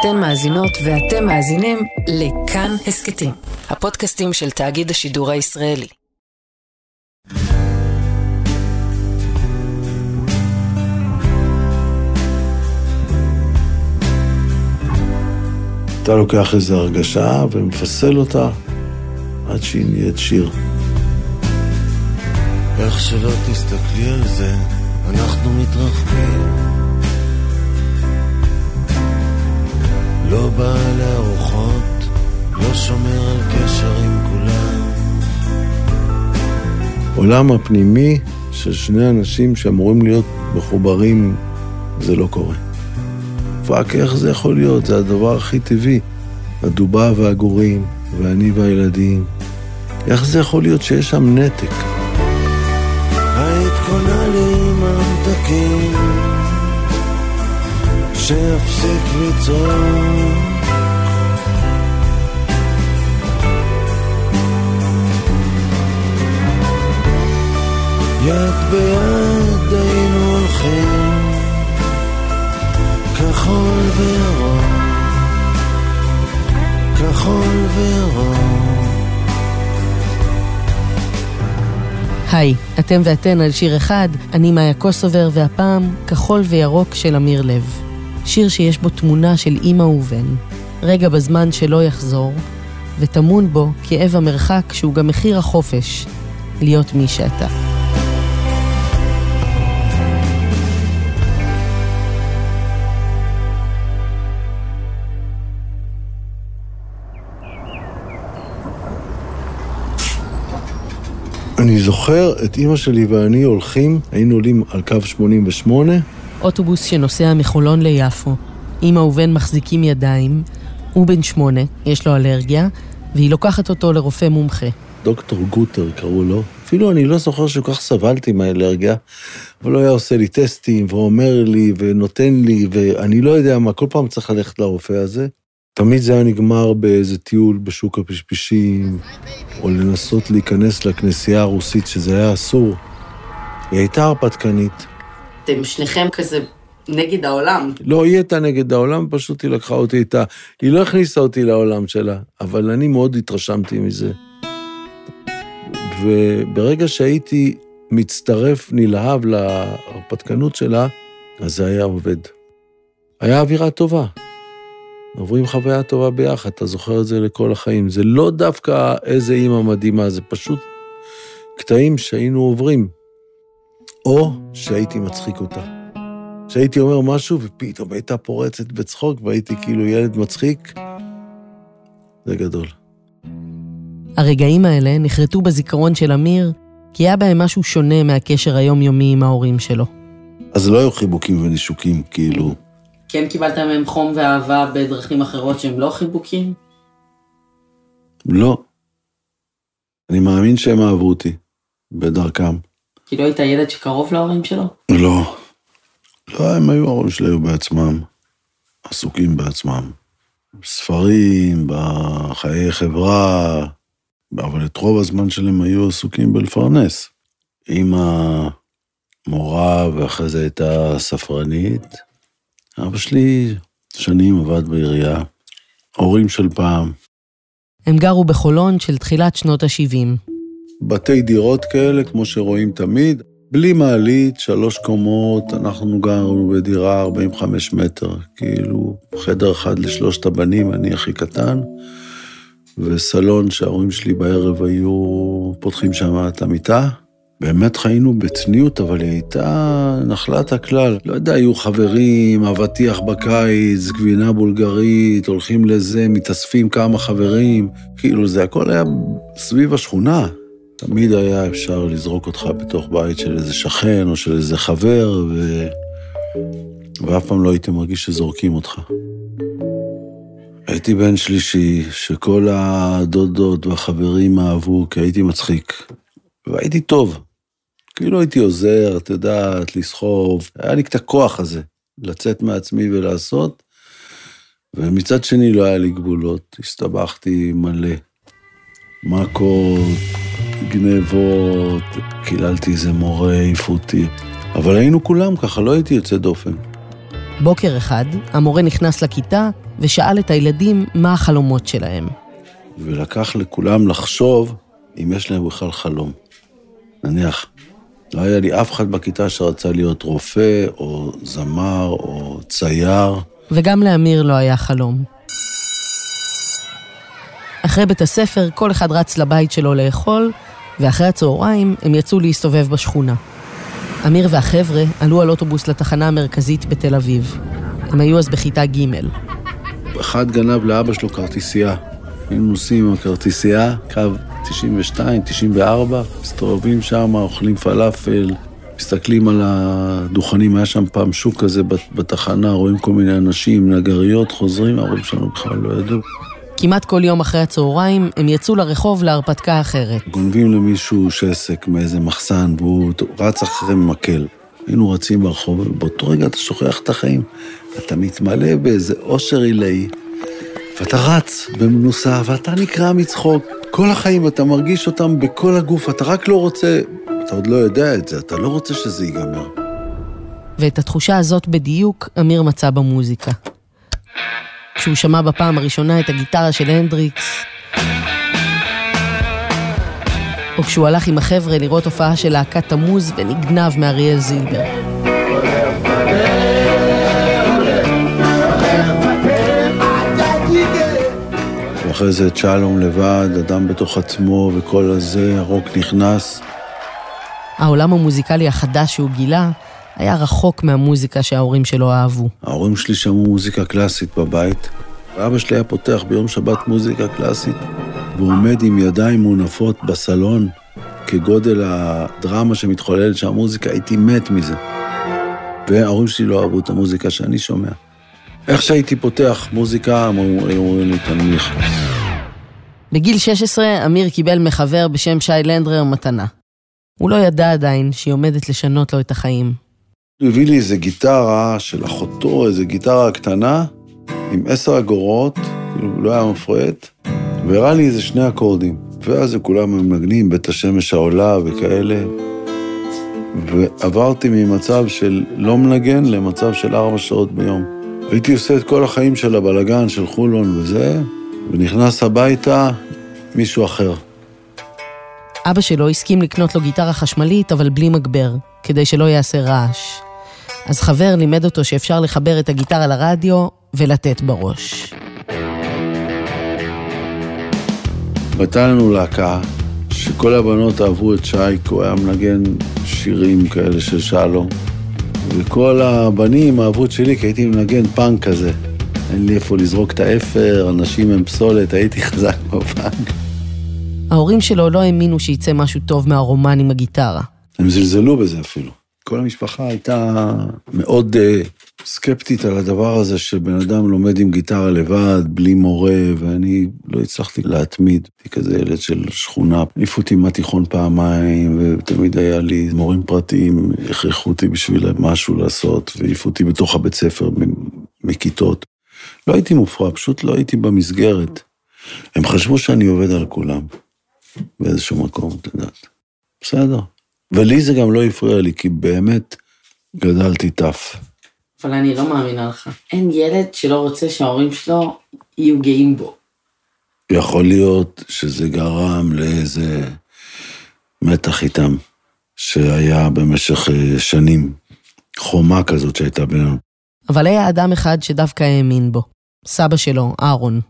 אתן מאזינות ואתם מאזינים לכאן הסכתים, הפודקאסטים של תאגיד השידור הישראלי. אתה לוקח איזו הרגשה ומפסל אותה עד שהיא נהיית שיר. איך שלא תסתכלי על זה, אנחנו מתרחקים. לא בא לארוחות, לא שומר על קשר עם כולם. עולם הפנימי של שני אנשים שאמורים להיות מחוברים, זה לא קורה. fuck, איך זה יכול להיות? זה הדבר הכי טבעי. הדובה והגורים, ואני והילדים. איך זה יכול להיות שיש שם נתק? היית קונה לי ממתקים, שיפסיק לצעוק. יד ביד היינו הולכים, כחול וירוק, כחול וירוק. היי, אתם ואתן על שיר אחד, אני מאיה קוסובר, והפעם כחול וירוק של אמיר לב. שיר שיש בו תמונה של אימא ובן, רגע בזמן שלא יחזור, וטמון בו כאב המרחק שהוא גם מחיר החופש, להיות מי שאתה. אני זוכר את אימא שלי ואני הולכים, היינו עולים על קו 88, אוטובוס שנוסע מחולון ליפו. אמא ובן מחזיקים ידיים, הוא בן שמונה, יש לו אלרגיה, והיא לוקחת אותו לרופא מומחה. דוקטור גוטר קראו לו. אפילו אני לא זוכר שכל כך סבלתי מהאלרגיה, אבל הוא היה עושה לי טסטים, ואומר לי, ונותן לי, ואני לא יודע מה, כל פעם צריך ללכת לרופא הזה. תמיד זה היה נגמר באיזה טיול בשוק הפשפשים, או לנסות להיכנס לכנסייה הרוסית, שזה היה אסור. היא הייתה הרפתקנית. אתם שניכם כזה נגד העולם. לא, היא הייתה נגד העולם, פשוט היא לקחה אותי איתה. היא לא הכניסה אותי לעולם שלה, אבל אני מאוד התרשמתי מזה. וברגע שהייתי מצטרף נלהב להרפתקנות שלה, אז זה היה עובד. היה אווירה טובה. עוברים חוויה טובה ביחד, אתה זוכר את זה לכל החיים. זה לא דווקא איזה אימא מדהימה, זה פשוט קטעים שהיינו עוברים. או שהייתי מצחיק אותה. שהייתי אומר משהו ופתאום הייתה פורצת בצחוק והייתי כאילו ילד מצחיק, זה גדול. הרגעים האלה נחרטו בזיכרון של אמיר, כי היה בהם משהו שונה מהקשר היומיומי עם ההורים שלו. אז לא היו חיבוקים ונישוקים, כאילו. כן קיבלת מהם חום ואהבה בדרכים אחרות שהם לא חיבוקים? לא. אני מאמין שהם אהבו אותי, בדרכם. כי לא היית ילד שקרוב להורים שלו? לא. לא, הם היו, ההורים שלי היו בעצמם, עסוקים בעצמם. ספרים, בחיי חברה, אבל את רוב הזמן שלהם היו עסוקים בלפרנס. אמא מורה ואחרי זה הייתה ספרנית. אבא שלי שנים עבד בעירייה. הורים של פעם. הם גרו בחולון של תחילת שנות ה-70. בתי דירות כאלה, כמו שרואים תמיד, בלי מעלית, שלוש קומות, אנחנו גרנו בדירה 45 מטר, כאילו חדר אחד לשלושת הבנים, אני הכי קטן, וסלון שההורים שלי בערב היו פותחים שם את המיטה. באמת חיינו בצניעות, אבל היא הייתה נחלת הכלל. לא יודע, היו חברים, אבטיח בקיץ, גבינה בולגרית, הולכים לזה, מתאספים כמה חברים. כאילו, זה הכל היה סביב השכונה. תמיד היה אפשר לזרוק אותך בתוך בית של איזה שכן או של איזה חבר, ו... ואף פעם לא הייתי מרגיש שזורקים אותך. הייתי בן שלישי, שכל הדודות והחברים אהבו, כי הייתי מצחיק. והייתי טוב. כאילו הייתי עוזר, את יודעת, לסחוב. היה לי את הכוח הזה, לצאת מעצמי ולעשות. ומצד שני לא היה לי גבולות, הסתבכתי מלא. מכות, גנבות, קיללתי איזה מורה, העיפו אותי. אבל היינו כולם ככה, לא הייתי יוצא דופן. בוקר אחד, המורה נכנס לכיתה ושאל את הילדים מה החלומות שלהם. ולקח לכולם לחשוב אם יש להם בכלל חלום. נניח, לא היה לי אף אחד בכיתה שרצה להיות רופא, או זמר, או צייר. וגם לאמיר לא היה חלום. אחרי בית הספר, כל אחד רץ לבית שלו לאכול, ואחרי הצהריים הם יצאו להסתובב בשכונה. אמיר והחבר'ה עלו על אוטובוס לתחנה המרכזית בתל אביב. הם היו אז בכיתה ג'. אחד גנב לאבא שלו כרטיסייה. היינו נוסעים עם הכרטיסייה, קו 92, 94, מסתובבים שם, אוכלים פלאפל, מסתכלים על הדוכנים, היה שם פעם שוק כזה בתחנה, רואים כל מיני אנשים, נגריות, חוזרים, ההורים שלנו בכלל לא ידעו. כמעט כל יום אחרי הצהריים הם יצאו לרחוב להרפתקה אחרת. גונבים למישהו שסק מאיזה מחסן והוא רץ אחרי מקל. היינו רצים ברחוב, ובאותו רגע אתה שוכח את החיים. אתה מתמלא באיזה אושר עילאי, ואתה רץ במנוסה, ואתה נקרע מצחוק. כל החיים אתה מרגיש אותם בכל הגוף, אתה רק לא רוצה, אתה עוד לא יודע את זה, אתה לא רוצה שזה ייגמר. ואת התחושה הזאת בדיוק אמיר מצא במוזיקה. כשהוא שמע בפעם הראשונה את הגיטרה של הנדריקס, או כשהוא הלך עם החבר'ה לראות הופעה של להקת תמוז ונגנב מאריאל זילבר. ואחרי זה את שלום לבד, אדם בתוך עצמו וכל הזה, הרוק נכנס. העולם המוזיקלי החדש שהוא גילה היה רחוק מהמוזיקה שההורים שלו אהבו. ההורים שלי שמעו מוזיקה קלאסית בבית. אבא שלי היה פותח ביום שבת מוזיקה קלאסית, והוא עומד עם ידיים מונפות בסלון, כגודל הדרמה שמתחוללת שם, המוזיקה, הייתי מת מזה. וההורים שלי לא אהבו את המוזיקה שאני שומע. איך שהייתי פותח מוזיקה, אומרים לי, תנמיך. בגיל 16 אמיר קיבל מחבר בשם שי לנדרר מתנה. הוא לא ידע עדיין שהיא עומדת לשנות לו את החיים. הוא הביא לי איזה גיטרה של אחותו, איזה גיטרה קטנה, עם עשר אגורות, כאילו לא היה מפרט, והראה לי איזה שני אקורדים. ואז כולם מנגנים, בית השמש העולה וכאלה. ועברתי ממצב של לא מנגן למצב של ארבע שעות ביום. הייתי עושה את כל החיים של הבלגן, של חולון וזה, ונכנס הביתה מישהו אחר. אבא שלו הסכים לקנות לו גיטרה חשמלית, אבל בלי מגבר, כדי שלא יעשה רעש. אז חבר לימד אותו שאפשר לחבר את הגיטרה לרדיו ולתת בראש. הייתה לנו להקה שכל הבנות אהבו את שי, כי הוא היה מנגן שירים כאלה של שלום. וכל הבנים אהבו את שלי, כי הייתי מנגן פאנק כזה. אין לי איפה לזרוק את האפר, אנשים הם פסולת, הייתי חזק בפאנק. ההורים שלו לא האמינו שיצא משהו טוב מהרומן עם הגיטרה. הם זלזלו בזה אפילו. כל המשפחה הייתה מאוד uh, סקפטית על הדבר הזה שבן אדם לומד עם גיטרה לבד, בלי מורה, ואני לא הצלחתי להתמיד. הייתי כזה ילד של שכונה, העיפו אותי מהתיכון פעמיים, ותמיד היה לי מורים פרטיים, הכריחו אותי בשביל משהו לעשות, והעיפו אותי בתוך הבית ספר מכיתות. לא הייתי מופרע, פשוט לא הייתי במסגרת. הם חשבו שאני עובד על כולם, באיזשהו מקום, את יודעת. בסדר. ולי זה גם לא הפריע לי, כי באמת גדלתי טף. אבל אני לא מאמינה לך. אין ילד שלא רוצה שההורים שלו יהיו גאים בו. יכול להיות שזה גרם לאיזה מתח איתם, שהיה במשך אה, שנים, חומה כזאת שהייתה בינינו. אבל היה אדם אחד שדווקא האמין בו, סבא שלו, אהרון.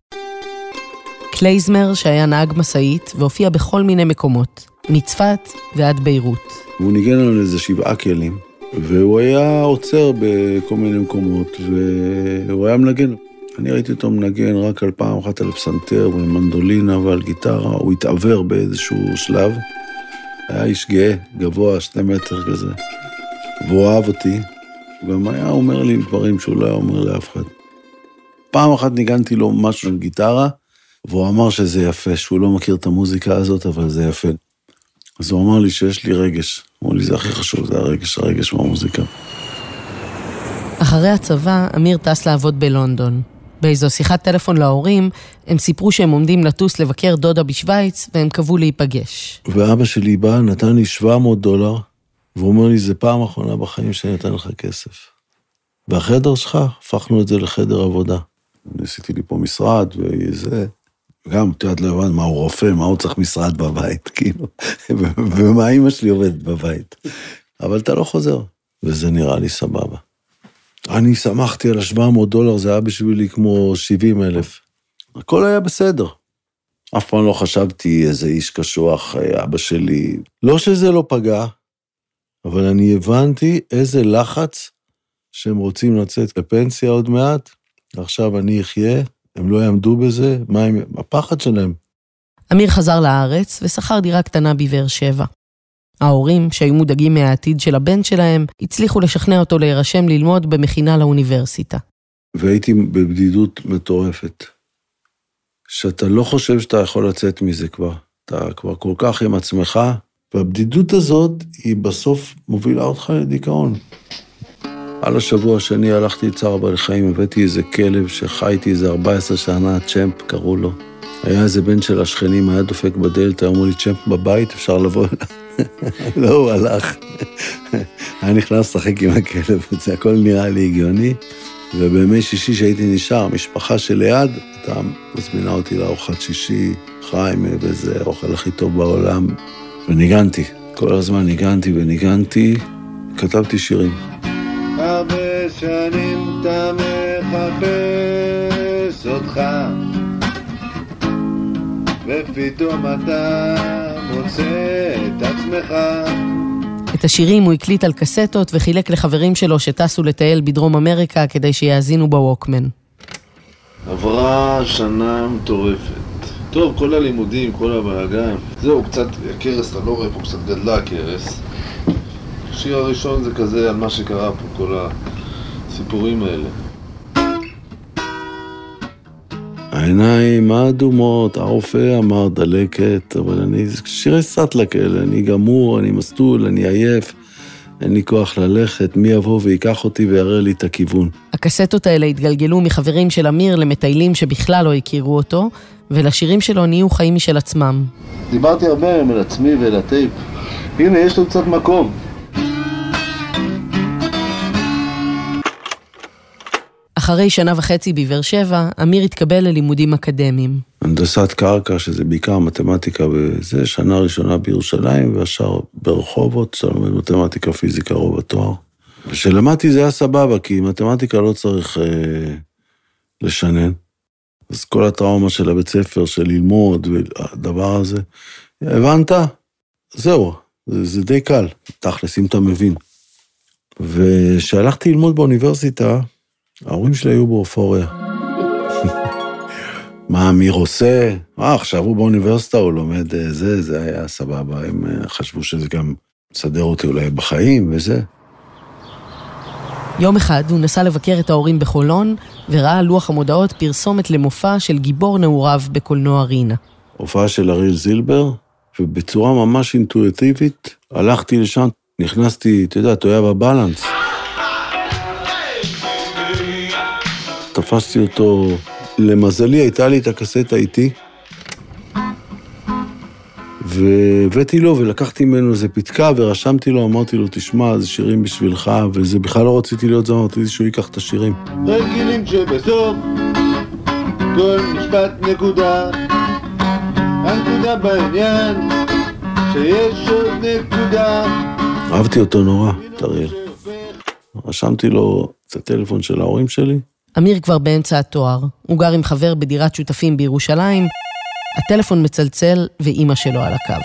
קלייזמר, שהיה נהג משאית והופיע בכל מיני מקומות, מצפת ועד ביירות. הוא ניגן לנו איזה שבעה כלים, והוא היה עוצר בכל מיני מקומות, והוא היה מנגן. אני ראיתי אותו מנגן רק על פעם אחת על פסנתר ועל מנדולינה ועל גיטרה, הוא התעוור באיזשהו שלב. היה איש גאה, גבוה, שני מטר כזה, והוא אהב אותי. גם היה אומר לי דברים שהוא לא היה אומר לאף אחד. פעם אחת ניגנתי לו משהו על גיטרה, והוא אמר שזה יפה, שהוא לא מכיר את המוזיקה הזאת, אבל זה יפה. אז הוא אמר לי שיש לי רגש. אמרו לי, זה הכי חשוב, זה הרגש, הרגש מהמוזיקה. אחרי הצבא, אמיר טס לעבוד בלונדון. באיזו שיחת טלפון להורים, הם סיפרו שהם עומדים לטוס לבקר דודה בשוויץ, והם קבעו להיפגש. ואבא שלי בא, נתן לי 700 דולר, והוא אומר לי, זה פעם אחרונה בחיים שאני נותן לך כסף. והחדר שלך, הפכנו את זה לחדר עבודה. ניסיתי לי פה משרד וזה. גם, את יודעת, לא הבנת מה הוא רופא, מה הוא צריך משרד בבית, כאילו, ומה אימא שלי עובדת בבית. אבל אתה לא חוזר, וזה נראה לי סבבה. אני שמחתי על ה-700 דולר, זה היה בשבילי כמו 70 אלף. הכל היה בסדר. אף פעם לא חשבתי איזה איש קשוח, אבא שלי. לא שזה לא פגע, אבל אני הבנתי איזה לחץ שהם רוצים לצאת לפנסיה עוד מעט, עכשיו אני אחיה, הם לא יעמדו בזה, מה הם... הפחד שלהם. אמיר חזר לארץ ושכר דירה קטנה בבאר שבע. ההורים, שהיו מודאגים מהעתיד של הבן שלהם, הצליחו לשכנע אותו להירשם ללמוד במכינה לאוניברסיטה. והייתי בבדידות מטורפת. שאתה לא חושב שאתה יכול לצאת מזה כבר. אתה כבר כל כך עם עצמך, והבדידות הזאת היא בסוף מובילה אותך לדיכאון. על השבוע השני הלכתי לצער בעלי חיים, הבאתי איזה כלב שחי איתי איזה 14 שנה, צ'מפ קראו לו. היה איזה בן של השכנים, היה דופק בדלת, אמרו לי, צ'מפ בבית, אפשר לבוא אליו. לא, הוא הלך. היה נכנס לשחק עם הכלב, זה הכל נראה לי הגיוני. ובימי שישי שהייתי נשאר, המשפחה שליד, הייתה מזמינה אותי לארוחת שישי, חיים, וזה האוכל הכי טוב בעולם. וניגנתי, כל הזמן ניגנתי וניגנתי, כתבתי שירים. שנים אתה מחפש אותך ופתאום אתה מוצא את עצמך את השירים הוא הקליט על קסטות וחילק לחברים שלו שטסו לטייל בדרום אמריקה כדי שיאזינו בווקמן. עברה שנה מטורפת. טוב, כל הלימודים, כל הבלאגן. זהו, קצת, הכרס, אתה לא רואה פה, קצת גדלה הכרס. השיר הראשון זה כזה על מה שקרה פה, כל הסיפורים האלה. העיניים האדומות, הרופא אמר דלקת, אבל אני שירי סאטלה כאלה, אני גמור, אני מסטול, אני עייף, אין לי כוח ללכת, מי יבוא ויקח אותי ויראה לי את הכיוון. הקסטות האלה התגלגלו מחברים של אמיר למטיילים שבכלל לא הכירו אותו, ולשירים שלו נהיו חיים משל עצמם. דיברתי הרבה היום על עצמי ועל הטייפ. הנה, יש לו קצת מקום. אחרי שנה וחצי בבאר שבע, אמיר התקבל ללימודים אקדמיים. הנדסת קרקע, שזה בעיקר מתמטיקה וזה, שנה ראשונה בירושלים, והשאר ברחובות, שאתה לומד מתמטיקה, פיזיקה, רוב התואר. כשלמדתי זה היה סבבה, כי מתמטיקה לא צריך אה, לשנן. אז כל הטראומה של הבית ספר, של ללמוד, והדבר הזה, הבנת? זהו, זה, זה די קל, תכלס, אם אתה מבין. וכשהלכתי ללמוד באוניברסיטה, ההורים שלי היו באופוריה. מה אמיר עושה? אה, עכשיו הוא באוניברסיטה, הוא לומד אה, זה, זה היה סבבה. הם אה, חשבו שזה גם מסדר אותי אולי בחיים וזה. יום אחד הוא נסע לבקר את ההורים בחולון, וראה על לוח המודעות פרסומת למופע של גיבור נעוריו בקולנוע רינה. הופעה של אריאל זילבר, ובצורה ממש אינטואיטיבית הלכתי לשם, נכנסתי, אתה יודע, אתה אוהב תפסתי אותו, למזלי הייתה לי את הקסטה איתי, והבאתי לו ולקחתי ממנו איזה פתקה ורשמתי לו, אמרתי לו, תשמע, זה שירים בשבילך, וזה בכלל לא רציתי להיות זמר, רציתי שהוא ייקח את השירים. רגילים שבסוף כל משפט נקודה הנקודה בעניין שיש עוד נקודה אהבתי אותו נורא, את אריאל. רשמתי לו את הטלפון של ההורים שלי, אמיר כבר באמצע התואר, הוא גר עם חבר בדירת שותפים בירושלים, הטלפון מצלצל ואימא שלו על הקו.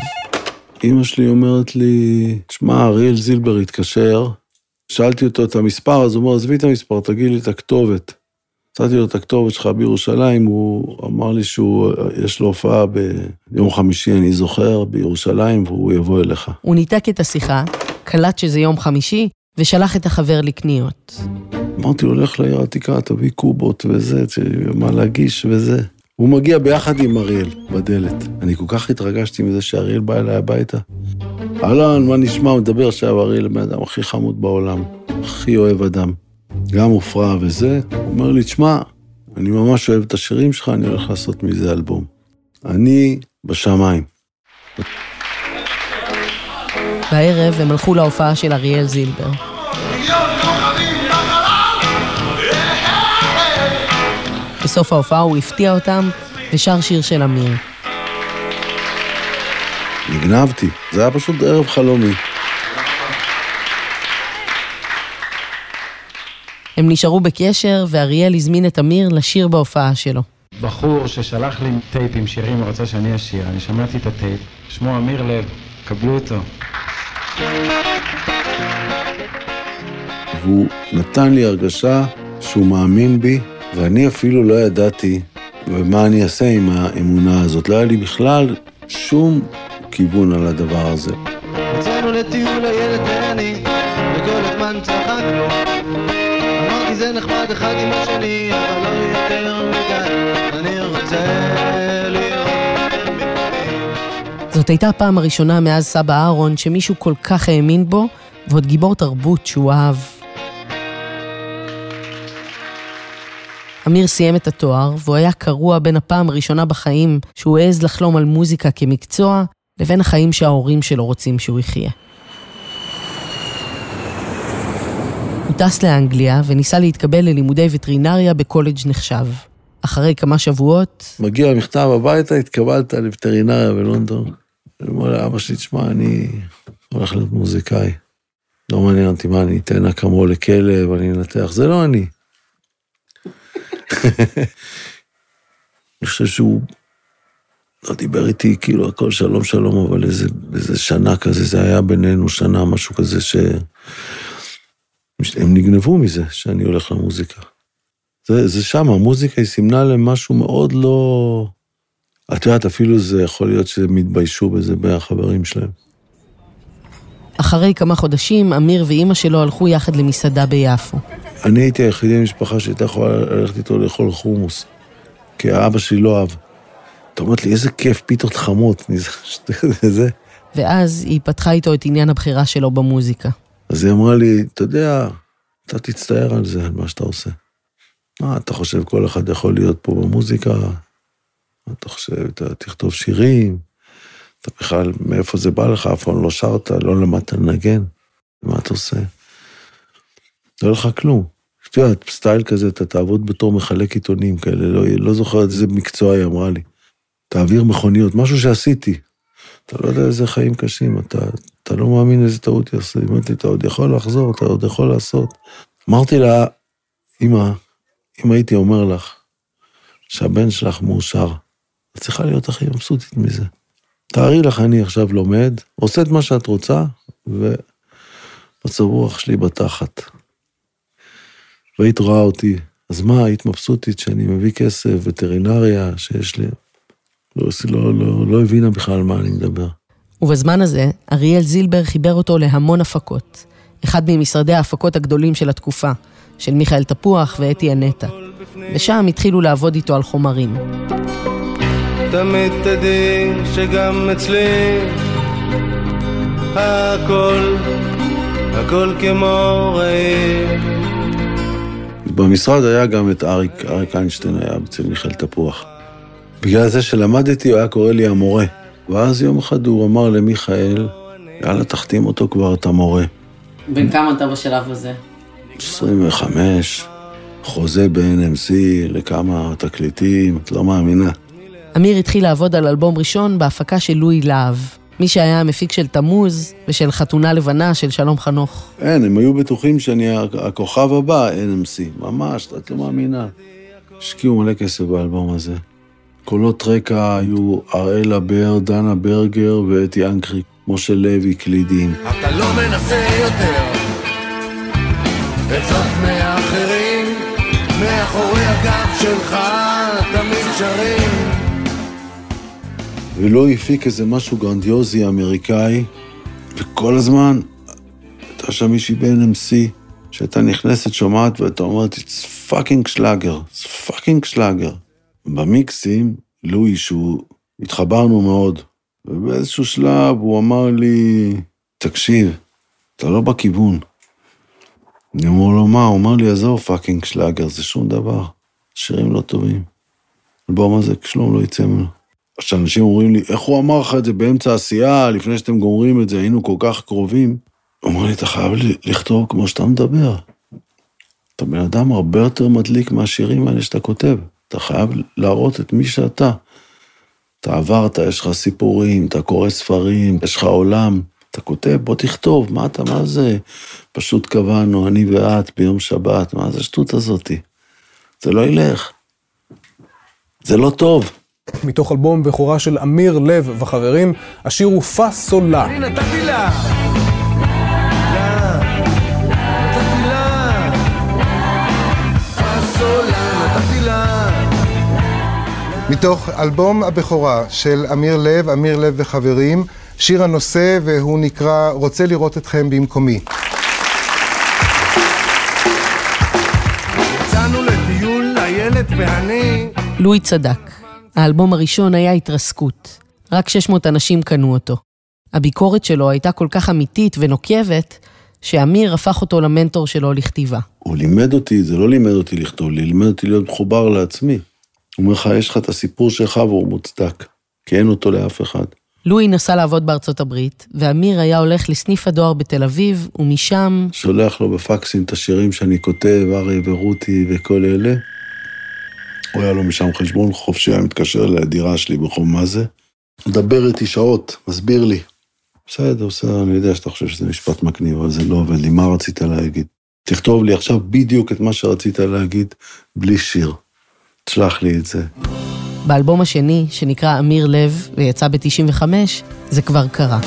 אימא שלי אומרת לי, תשמע, אריאל זילבר התקשר, שאלתי אותו את המספר, אז הוא אומר, עזבי את המספר, תגיד לי את הכתובת. נתתי לו את הכתובת שלך בירושלים, הוא אמר לי שהוא, יש לו הופעה ביום חמישי, אני זוכר, בירושלים, והוא יבוא אליך. הוא ניתק את השיחה, קלט שזה יום חמישי, ושלח את החבר לקניות. אמרתי לו, לך לעיר העתיקה, תביא קובות וזה, מה להגיש וזה. הוא מגיע ביחד עם אריאל בדלת. אני כל כך התרגשתי מזה שאריאל בא אליי הביתה. אהלן, מה נשמע? מדבר עכשיו, אריאל הבן אדם הכי חמוד בעולם, הכי אוהב אדם. גם מופרע וזה. הוא אומר לי, תשמע, אני ממש אוהב את השירים שלך, אני הולך לעשות מזה אלבום. אני בשמיים. בערב הם הלכו להופעה של אריאל זילבר. בסוף ההופעה הוא הפתיע אותם ושר שיר של עמיר. נגנבתי, זה היה פשוט ערב חלומי. הם נשארו בקשר, ואריאל הזמין את עמיר לשיר בהופעה שלו. בחור ששלח לי טייפ עם שירים ורצה שאני אשיר, אני שמעתי את הטייפ, שמו עמיר לב, קבלו אותו. והוא נתן לי הרגשה שהוא מאמין בי, ואני אפילו לא ידעתי ומה אני אעשה עם האמונה הזאת. לא היה לי בכלל שום כיוון על הדבר הזה. יצאנו לטיול הילד ואני, וכל הזמן צחקנו. אמרתי זה נחמד אחד עם השני, אבל לא יותר מדי, אני רוצה להיות מבפנים. זאת הייתה הפעם הראשונה מאז סבא אהרון שמישהו כל כך האמין בו, ועוד גיבור תרבות שהוא אהב. אמיר סיים את התואר, והוא היה קרוע בין הפעם הראשונה בחיים שהוא העז לחלום על מוזיקה כמקצוע, לבין החיים שההורים שלו רוצים שהוא יחיה. הוא טס לאנגליה וניסה להתקבל ללימודי וטרינריה בקולג' נחשב. אחרי כמה שבועות, מגיע מכתב הביתה, התקבלת לווטרינריה בלונדון. אני אומר לאבא שלי, תשמע, אני הולך להיות מוזיקאי. לא מעניין אותי מה, אני אתן אקמול לכלב, אני אנתח, זה לא אני. אני חושב שהוא לא דיבר איתי, כאילו, הכל שלום שלום, אבל איזה, איזה שנה כזה, זה היה בינינו שנה, משהו כזה ש... הם נגנבו מזה, שאני הולך למוזיקה. זה, זה שם, המוזיקה היא סימנה להם משהו מאוד לא... את יודעת, אפילו זה יכול להיות שהם התביישו בזה מהחברים שלהם. אחרי כמה חודשים, אמיר ואימא שלו הלכו יחד למסעדה ביפו. אני הייתי היחידי במשפחה שהייתה יכולה ללכת איתו לאכול חומוס, כי האבא שלי לא אהב. אתה אומרת לי, איזה כיף, פיתות חמות, זה. ואז היא פתחה איתו את עניין הבחירה שלו במוזיקה. אז היא אמרה לי, אתה יודע, אתה תצטער על זה, על מה שאתה עושה. מה, אתה חושב כל אחד יכול להיות פה במוזיקה? מה אתה חושב, אתה תכתוב שירים? אתה בכלל, מאיפה זה בא לך? אף פעם לא שרת, לא למדת לנגן? מה אתה עושה? לא לך כלום. את יודעת, סטייל כזה, אתה תעבוד בתור מחלק עיתונים כאלה, לא, לא זוכרת איזה מקצוע היא אמרה לי. תעביר מכוניות, משהו שעשיתי. אתה לא יודע איזה חיים קשים, אתה, אתה לא מאמין איזה טעות היא עושה. לי, אתה עוד יכול לחזור, אתה עוד יכול לעשות. אמרתי לה, אמא, אם הייתי אומר לך שהבן שלך מאושר, את צריכה להיות הכי מבסוטית מזה. תארי לך, אני עכשיו לומד, עושה את מה שאת רוצה, ומצב רוח שלי בתחת. והיית רואה אותי, אז מה, היית מבסוטית שאני מביא כסף, וטרינריה, שיש לי... לא, לא, לא, לא הבינה בכלל על מה אני מדבר. ובזמן הזה, אריאל זילבר חיבר אותו להמון הפקות. אחד ממשרדי ההפקות הגדולים של התקופה, של מיכאל תפוח ואתי הנטע. ושם התחילו לעבוד איתו על חומרים. תמיד תדעי שגם אצלי הכל, הכל כמו ראי. במשרד היה גם את אריק, אריק איינשטיין היה אצל מיכאל תפוח. בגלל זה שלמדתי, הוא היה קורא לי המורה. ואז יום אחד הוא אמר למיכאל, יאללה, תחתים אותו כבר, אתה מורה. בן כמה אתה בשלב הזה? 25, חוזה ב-NMC לכמה תקליטים, את לא מאמינה. אמיר התחיל לעבוד על אלבום ראשון בהפקה של לואי להב. מי שהיה המפיק של תמוז ושל חתונה לבנה של שלום חנוך. אין, הם היו בטוחים שאני הכוכב הבא, NMC. ממש, את לא מאמינה. השקיעו מלא כסף באלבום הזה. קולות רקע היו אראלה בר, דנה ברגר ואתי אנקרי, משה לוי, קלידים. אתה לא מנסה יותר עצות מאחרים מאחורי הגב שלך תמיד שרים ולא הפיק איזה משהו גרנדיוזי אמריקאי, וכל הזמן הייתה שם מישהי ב-NMC, שהייתה נכנסת, שומעת, והייתה אומרת, it's fucking שלאגר, it's fucking שלאגר. במיקסים, לואי, שהוא, התחברנו מאוד, ובאיזשהו שלב הוא אמר לי, תקשיב, אתה לא בכיוון. אני אומר לו, מה? הוא אמר לי, עזוב fucking שלאגר, זה שום דבר. שירים לא טובים. אלבום הזה, כלום לא יצא ממנו. כשאנשים אומרים לי, איך הוא אמר לך את זה באמצע העשייה, לפני שאתם גומרים את זה, היינו כל כך קרובים. הוא אומר לי, אתה חייב לכתוב כמו שאתה מדבר. אתה בן אדם הרבה יותר מדליק מהשירים האלה שאתה כותב. אתה חייב להראות את מי שאתה. אתה עברת, יש לך סיפורים, אתה קורא ספרים, יש לך עולם, אתה כותב, בוא תכתוב, מה אתה, מה זה? פשוט קבענו, אני ואת ביום שבת, מה זה השטות הזאתי? זה לא ילך. זה לא טוב. מתוך אלבום בכורה של אמיר לב וחברים, השיר הוא פא סולה. לה! נתתי לה! מתוך אלבום הבכורה של אמיר לב, אמיר לב וחברים, שיר הנושא והוא נקרא "רוצה לראות אתכם במקומי". יצאנו לטיול, ואני לואי צדק. האלבום הראשון היה התרסקות. רק 600 אנשים קנו אותו. הביקורת שלו הייתה כל כך אמיתית ונוקבת, שאמיר הפך אותו למנטור שלו לכתיבה. הוא לימד אותי, זה לא לימד אותי לכתוב, לימד אותי להיות מחובר לעצמי. הוא אומר לך, יש לך את הסיפור שלך והוא מוצדק, כי אין אותו לאף אחד. לואי נסע לעבוד בארצות הברית, ואמיר היה הולך לסניף הדואר בתל אביב, ומשם... שולח לו בפקסים את השירים שאני כותב, אריה ורותי וכל אלה. הוא היה לו משם חשבון חופשי, היה מתקשר לדירה שלי ברחוב מה זה. מדבר איתי שעות, מסביר לי. בסדר, בסדר, אני יודע שאתה חושב שזה משפט מגניב, אבל זה לא עובד לי, מה רצית להגיד? תכתוב לי עכשיו בדיוק את מה שרצית להגיד, בלי שיר. תשלח לי את זה. באלבום השני, שנקרא אמיר לב, ויצא ב-95, זה כבר קרה.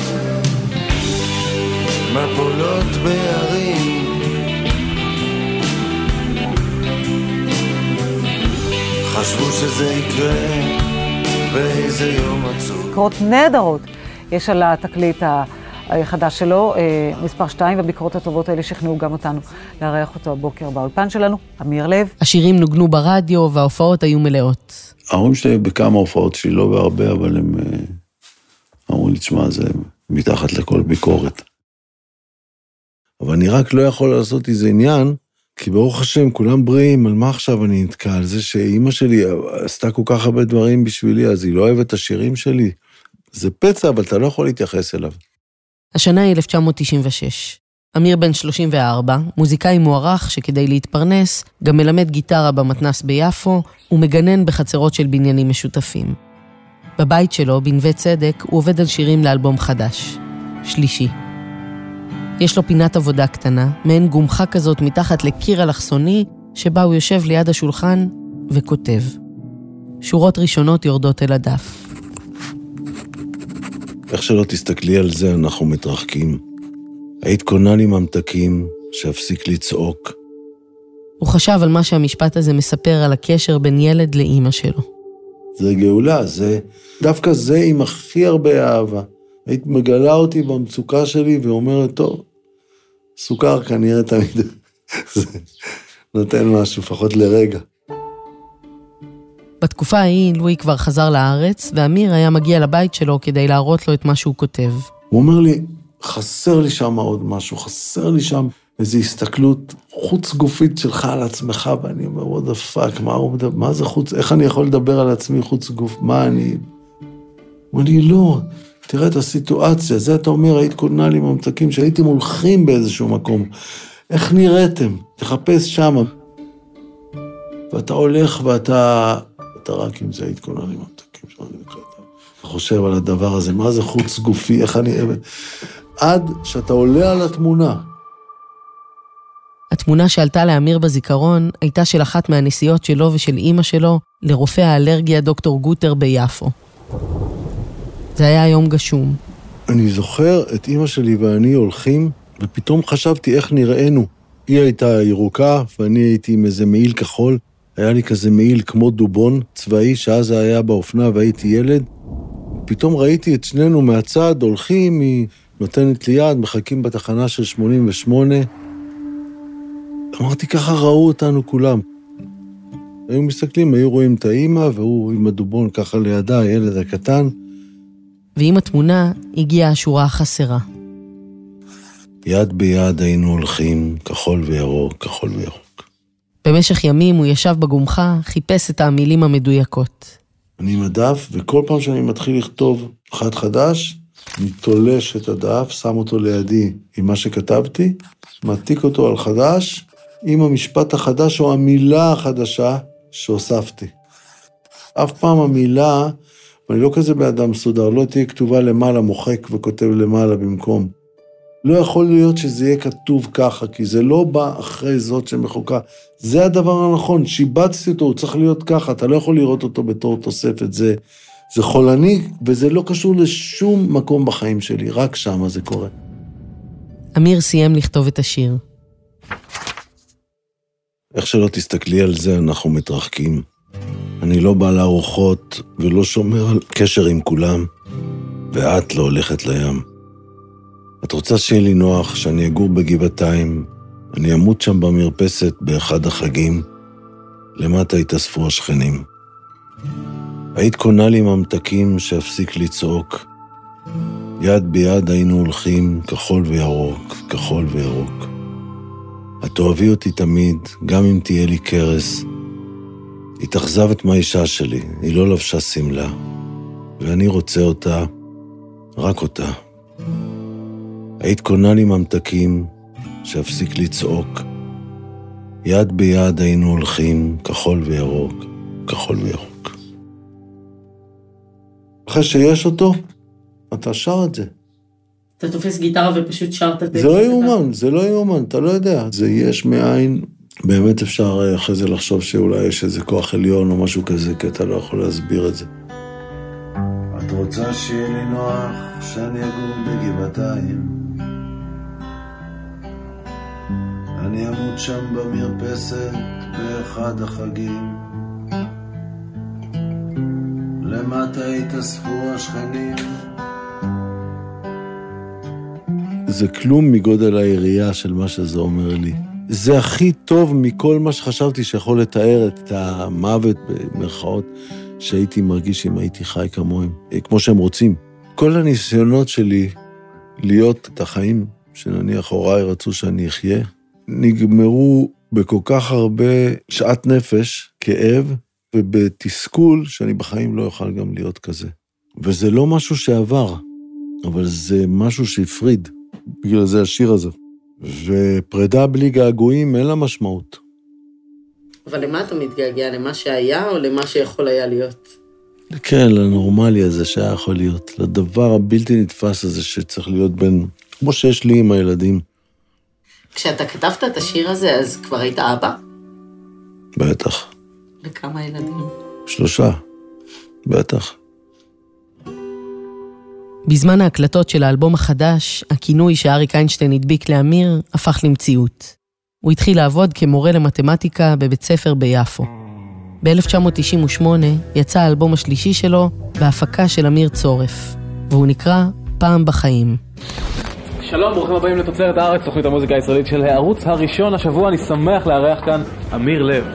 חשבו שזה יקרה באיזה יום עצוב ביקורות נהדרות יש על התקליט החדש שלו, אה, מספר 2, והביקורות הטובות האלה שכנעו גם אותנו לארח אותו הבוקר באולפן שלנו, אמיר לב. השירים נוגנו ברדיו, וההופעות היו מלאות. ההורים שלי היו בכמה הופעות שלי, לא בהרבה, אבל הם אה, אמרו לי, תשמע, זה מתחת לכל ביקורת. אבל אני רק לא יכול לעשות איזה עניין, כי ברוך השם, כולם בריאים, על מה עכשיו אני נתקע? על זה שאימא שלי עשתה כל כך הרבה דברים בשבילי, אז היא לא אוהבת את השירים שלי? זה פצע, אבל אתה לא יכול להתייחס אליו. השנה היא 1996. אמיר בן 34, מוזיקאי מוערך שכדי להתפרנס, גם מלמד גיטרה במתנס ביפו ומגנן בחצרות של בניינים משותפים. בבית שלו, בנווה צדק, הוא עובד על שירים לאלבום חדש, שלישי. יש לו פינת עבודה קטנה, מעין גומחה כזאת מתחת לקיר אלכסוני, שבה הוא יושב ליד השולחן וכותב. שורות ראשונות יורדות אל הדף. איך שלא תסתכלי על זה, אנחנו מתרחקים. היית קונה לי ממתקים, שאפסיק לצעוק. הוא חשב על מה שהמשפט הזה מספר על הקשר בין ילד לאימא שלו. זה גאולה, זה... דווקא זה עם הכי הרבה אהבה. היית מגלה אותי במצוקה שלי ואומרת, טוב, סוכר כנראה תמיד נותן משהו, לפחות לרגע. בתקופה ההיא לואי כבר חזר לארץ, ואמיר היה מגיע לבית שלו כדי להראות לו את מה שהוא כותב. הוא אומר לי, חסר לי שם עוד משהו, חסר לי שם איזו הסתכלות חוץ גופית שלך על עצמך, ואני אומר, what the fuck, מה, הוא מדבר, מה זה חוץ, איך אני יכול לדבר על עצמי חוץ גוף, מה אני... הוא אומר לי, לא, תראה את הסיטואציה, זה אתה אומר, היית קונה לי ממתקים שהייתם הולכים באיזשהו מקום, איך נראיתם? תחפש שם. ואתה הולך ואתה, אתה רק עם זה היית קונה לי ממתקים. אתה חושב על הדבר הזה, מה זה חוץ גופי, איך אני... עד שאתה עולה על התמונה. התמונה שעלתה לאמיר בזיכרון הייתה של אחת מהנסיעות שלו ושל אימא שלו לרופא האלרגיה דוקטור גוטר ביפו. זה היה יום גשום. אני זוכר את אימא שלי ואני הולכים, ופתאום חשבתי איך נראינו. היא הייתה ירוקה, ואני הייתי עם איזה מעיל כחול. היה לי כזה מעיל כמו דובון צבאי, שאז היה באופנה והייתי ילד. פתאום ראיתי את שנינו מהצד, הולכים, היא נותנת לי יד, מחכים בתחנה של 88. אמרתי, ככה ראו אותנו כולם. היו מסתכלים, היו רואים את האימא, והוא עם הדובון ככה לידה, הילד הקטן. ועם התמונה הגיעה השורה החסרה. יד ביד היינו הולכים, כחול וירוק, כחול וירוק. במשך ימים הוא ישב בגומחה, חיפש את המילים המדויקות. אני עם הדף, וכל פעם שאני מתחיל לכתוב אחד חדש, אני תולש את הדף, שם אותו לידי עם מה שכתבתי, מעתיק אותו על חדש, עם המשפט החדש או המילה החדשה שהוספתי. אף פעם המילה, ואני לא כזה באדם מסודר, לא תהיה כתובה למעלה, מוחק וכותב למעלה במקום. לא יכול להיות שזה יהיה כתוב ככה, כי זה לא בא אחרי זאת שמחוקה. זה הדבר הנכון, שיבצתי אותו, הוא צריך להיות ככה, אתה לא יכול לראות אותו בתור תוספת. זה, זה חולני, וזה לא קשור לשום מקום בחיים שלי, רק שם זה קורה. אמיר סיים לכתוב את השיר. איך שלא תסתכלי על זה, אנחנו מתרחקים. אני לא בא לארוחות ולא שומר על קשר עם כולם, ואת לא הולכת לים. את רוצה שיהיה לי נוח, שאני אגור בגבעתיים, אני אמות שם במרפסת באחד החגים, למטה התאספו השכנים. היית קונה לי ממתקים שאפסיק לצעוק. יד ביד היינו הולכים, כחול וירוק, כחול וירוק. את תאהבי אותי תמיד, גם אם תהיה לי קרס. התאכזבת מהאישה שלי, היא לא לבשה שמלה, ואני רוצה אותה, רק אותה. היית קונה לי ממתקים, שאפסיק לצעוק. יד ביד היינו הולכים, כחול וירוק, כחול וירוק. אחרי שיש אותו, אתה שר את זה. אתה תופס גיטרה ופשוט שר את הטקסט. זה לא יאומן, זה לא יאומן, אתה לא יודע. זה יש מאין, באמת אפשר אה, אחרי זה לחשוב שאולי יש איזה כוח עליון או משהו כזה, כי אתה לא יכול להסביר את זה. את רוצה שיהיה לי נוח, שאני אגור בגבעתיים? אני אמות שם במרפסת באחד החגים. למטה התאספו השכנים. זה כלום מגודל היריעה של מה שזה אומר לי. זה הכי טוב מכל מה שחשבתי שיכול לתאר את המוות, במרכאות, שהייתי מרגיש אם הייתי חי כמוהם, כמו שהם רוצים. כל הניסיונות שלי להיות את החיים שנניח הוריי רצו שאני אחיה, נגמרו בכל כך הרבה שאט נפש, כאב, ובתסכול שאני בחיים לא אוכל גם להיות כזה. וזה לא משהו שעבר, אבל זה משהו שהפריד. בגלל זה השיר הזה. ופרידה בלי געגועים אין לה משמעות. אבל למה אתה מתגעגע? למה שהיה או למה שיכול היה להיות? כן, לנורמלי הזה שהיה יכול להיות. לדבר הבלתי נתפס הזה שצריך להיות בין... כמו שיש לי עם הילדים. כשאתה כתבת את השיר הזה, אז כבר היית אבא? בטח. לכמה ילדים? שלושה. בטח. בזמן ההקלטות של האלבום החדש, הכינוי שאריק איינשטיין הדביק לאמיר הפך למציאות. הוא התחיל לעבוד כמורה למתמטיקה בבית ספר ביפו. ב-1998 יצא האלבום השלישי שלו בהפקה של אמיר צורף, והוא נקרא פעם בחיים. שלום, ברוכים הבאים לתוצרת הארץ, תוכנית המוזיקה הישראלית של הערוץ הראשון. השבוע אני שמח לארח כאן אמיר לב.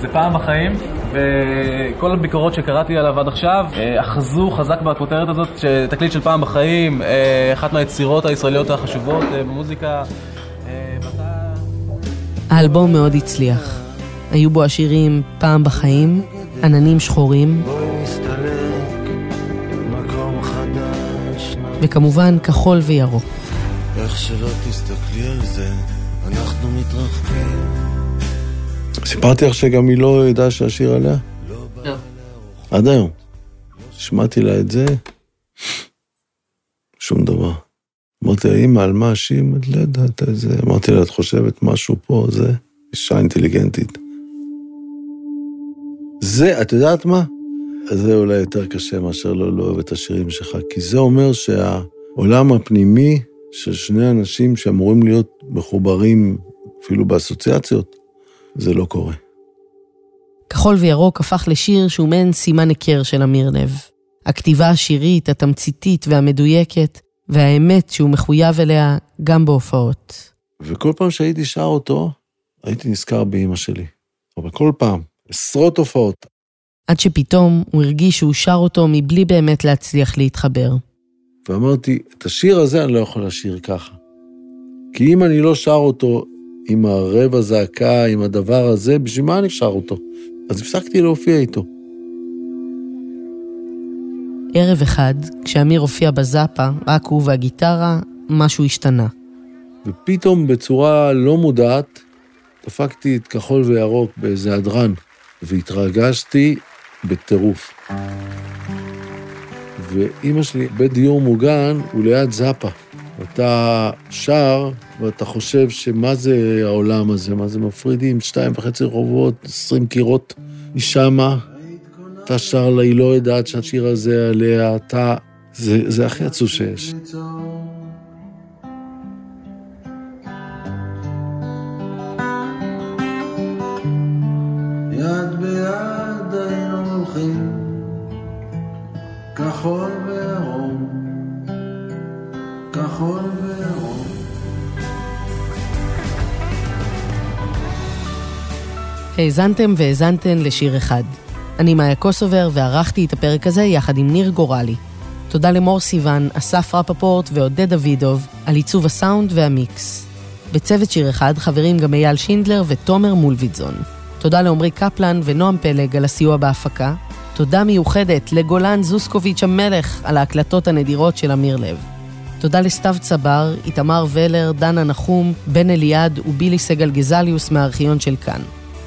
זה פעם בחיים, וכל הביקורות שקראתי עליו עד עכשיו אה, אחזו חזק בכותרת הזאת, תקליט של פעם בחיים, אה, אחת מהיצירות הישראליות החשובות אה, במוזיקה. האלבום מאוד הצליח. היו בו השירים פעם בחיים, עננים שחורים, וכמובן כחול וירוק. איך שלא תסתכלי על זה, אנחנו מתרחקים. סיפרתי לך שגם היא לא ידעה שהשיר עליה? לא. עד היום. שמעתי לה את זה, שום דבר. אמרתי לה, אמא, על מה השיר? את לא יודעת את זה. אמרתי לה, את חושבת משהו פה, זה? אישה אינטליגנטית. זה, את יודעת מה? זה אולי יותר קשה מאשר לא לאהוב את השירים שלך, כי זה אומר שהעולם הפנימי של שני אנשים שאמורים להיות מחוברים אפילו באסוציאציות, זה לא קורה. כחול וירוק הפך לשיר שהוא מעין סימן היכר של אמיר לב. הכתיבה השירית, התמציתית והמדויקת, והאמת שהוא מחויב אליה גם בהופעות. וכל פעם שהייתי שר אותו, הייתי נזכר באימא שלי. אבל כל פעם, עשרות הופעות. עד שפתאום הוא הרגיש שהוא שר אותו מבלי באמת להצליח להתחבר. ואמרתי, את השיר הזה אני לא יכול לשיר ככה. כי אם אני לא שר אותו עם הרבע זעקה, עם הדבר הזה, בשביל מה שר אותו? אז הפסקתי להופיע איתו. ערב אחד, כשאמיר הופיע בזאפה, רק הוא והגיטרה, משהו השתנה. ופתאום בצורה לא מודעת, דפקתי את כחול וירוק באיזה הדרן, והתרגשתי בטירוף. ואימא שלי, בית דיור מוגן הוא ליד זאפה. אתה שר, ואתה חושב שמה זה העולם הזה, מה זה מפרידים, שתיים וחצי רחובות, עשרים קירות משמה. אתה שר לה, היא לא יודעת שהשיר הזה עליה, אתה... זה, זה הכי עצוב שיש. יד ביד היינו הולכים, כחול כחול וירום. האזנתם והאזנתן לשיר אחד. אני מאיה קוסובר וערכתי את הפרק הזה יחד עם ניר גורלי. תודה למור סיוון, אסף רפפורט ועודד דוידוב על עיצוב הסאונד והמיקס. בצוות שיר אחד חברים גם אייל שינדלר ותומר מולביטזון. תודה לעמרי קפלן ונועם פלג על הסיוע בהפקה. תודה מיוחדת לגולן זוסקוביץ' המלך על ההקלטות הנדירות של אמיר לב. תודה לסתיו צבר, איתמר ולר, דנה נחום, בן אליעד ובילי סגל גזליוס מהארכיון של כאן.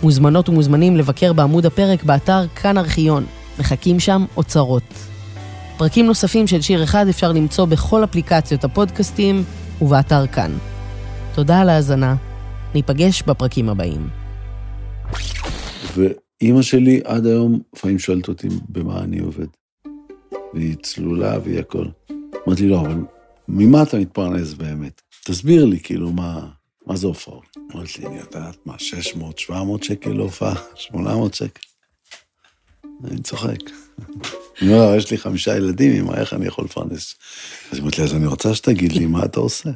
מוזמנות ומוזמנים לבקר בעמוד הפרק באתר כאן ארכיון. מחכים שם אוצרות. פרקים נוספים של שיר אחד אפשר למצוא בכל אפליקציות הפודקאסטים ובאתר כאן. תודה על ההאזנה. ניפגש בפרקים הבאים. ואימא שלי עד היום לפעמים שואלת אותי במה אני עובד. והיא צלולה והיא הכל. אמרתי לו, אבל ממה אתה מתפרנס באמת? תסביר לי, כאילו, מה, מה זה הופעות? אמרתי לי, אני יודעת מה, 600, 700 שקל להופעה? 800 שקל? אני צוחק. אני אומר, יש לי חמישה ילדים, אמא, איך אני יכול לפרנס? אז היא אומרת לי, אז אני רוצה שתגיד לי מה אתה עושה.